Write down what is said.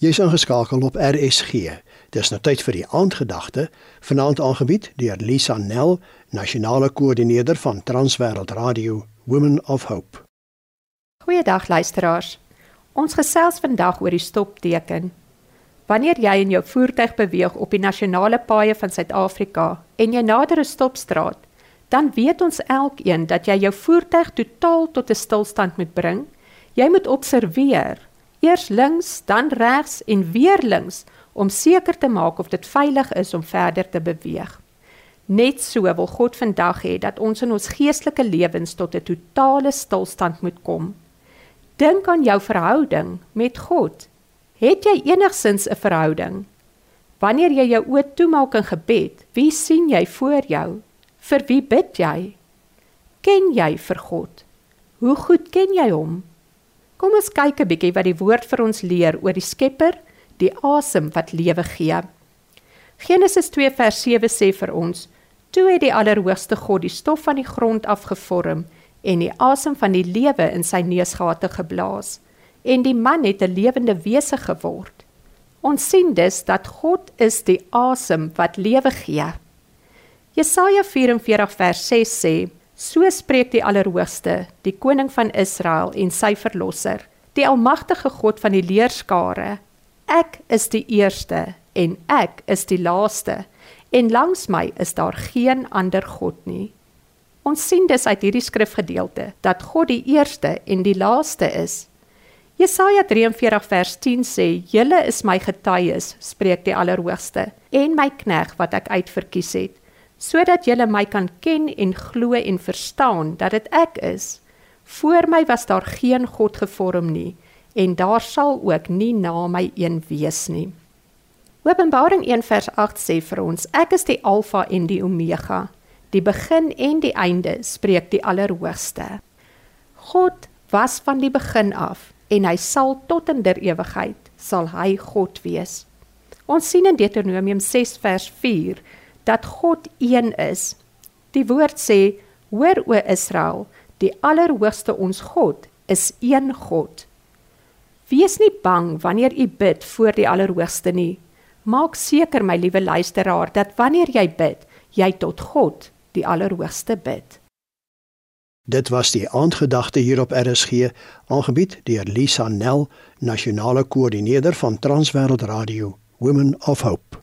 Jy's ingeskakel op RSG. Dis nou tyd vir die aandgedagte, vanaand aangebied deur Lisa Nel, nasionale koördineerder van Transwêreld Radio Women of Hope. Goeiedag luisteraars. Ons gesels vandag oor die stopteken. Wanneer jy in jou voertuig beweeg op die nasionale paaie van Suid-Afrika en jy nader 'n stopstraat, dan weet ons elkeen dat jy jou voertuig totaal tot 'n stilstand moet bring. Jy moet observeer eers links, dan regs en weer links om seker te maak of dit veilig is om verder te beweeg. Net so wil God vandag hê dat ons in ons geestelike lewens tot 'n totale stilstand moet kom. Dink aan jou verhouding met God. Het jy enigsins 'n verhouding? Wanneer jy jou oë toemaak in gebed, wie sien jy voor jou? Vir wie bid jy? Ken jy vir God? Hoe goed ken jy hom? Kom ons kyk 'n bietjie wat die woord vir ons leer oor die Skepper, die asem wat lewe gee. Genesis 2 vers 7 sê vir ons: Toe het die Allerhoogste God die stof van die grond afgevorm en die asem van die lewe in sy neusgate geblaas, en die man het 'n lewende wese geword. Ons sien dus dat God is die asem wat lewe gee. Jesaja 44 vers 6 sê: So spreek die Allerhoogste, die koning van Israel en sy verlosser, die almagtige God van die leerskare. Ek is die eerste en ek is die laaste en langs my is daar geen ander God nie. Ons sien dus uit hierdie skrifgedeelte dat God die eerste en die laaste is. Jesaja 43 vers 10 sê: "Julle is my getuies," spreek die Allerhoogste, "en my knegg wat ek uitverkies het." Sodat julle my kan ken en glo en verstaan dat dit ek is. Voor my was daar geen God gevorm nie en daar sal ook nie na my een wees nie. Openbaring 1 vers 8 sê vir ons: Ek is die Alfa en die Omega, die begin en die einde, spreek die Allerhoogste. God was van die begin af en hy sal tot in der ewigheid sal hy God wees. Ons sien in Deuteronomium 6 vers 4 dat God een is. Die woord sê: Hoor o Israel, die Allerhoogste ons God is een God. Wees nie bang wanneer u bid voor die Allerhoogste nie. Maak seker my liewe luisteraar dat wanneer jy bid, jy tot God, die Allerhoogste bid. Dit was die aandgedagte hier op RSG, aangebied deur Lisa Nel, nasionale koördineerder van Transwêreld Radio, Women of Hope.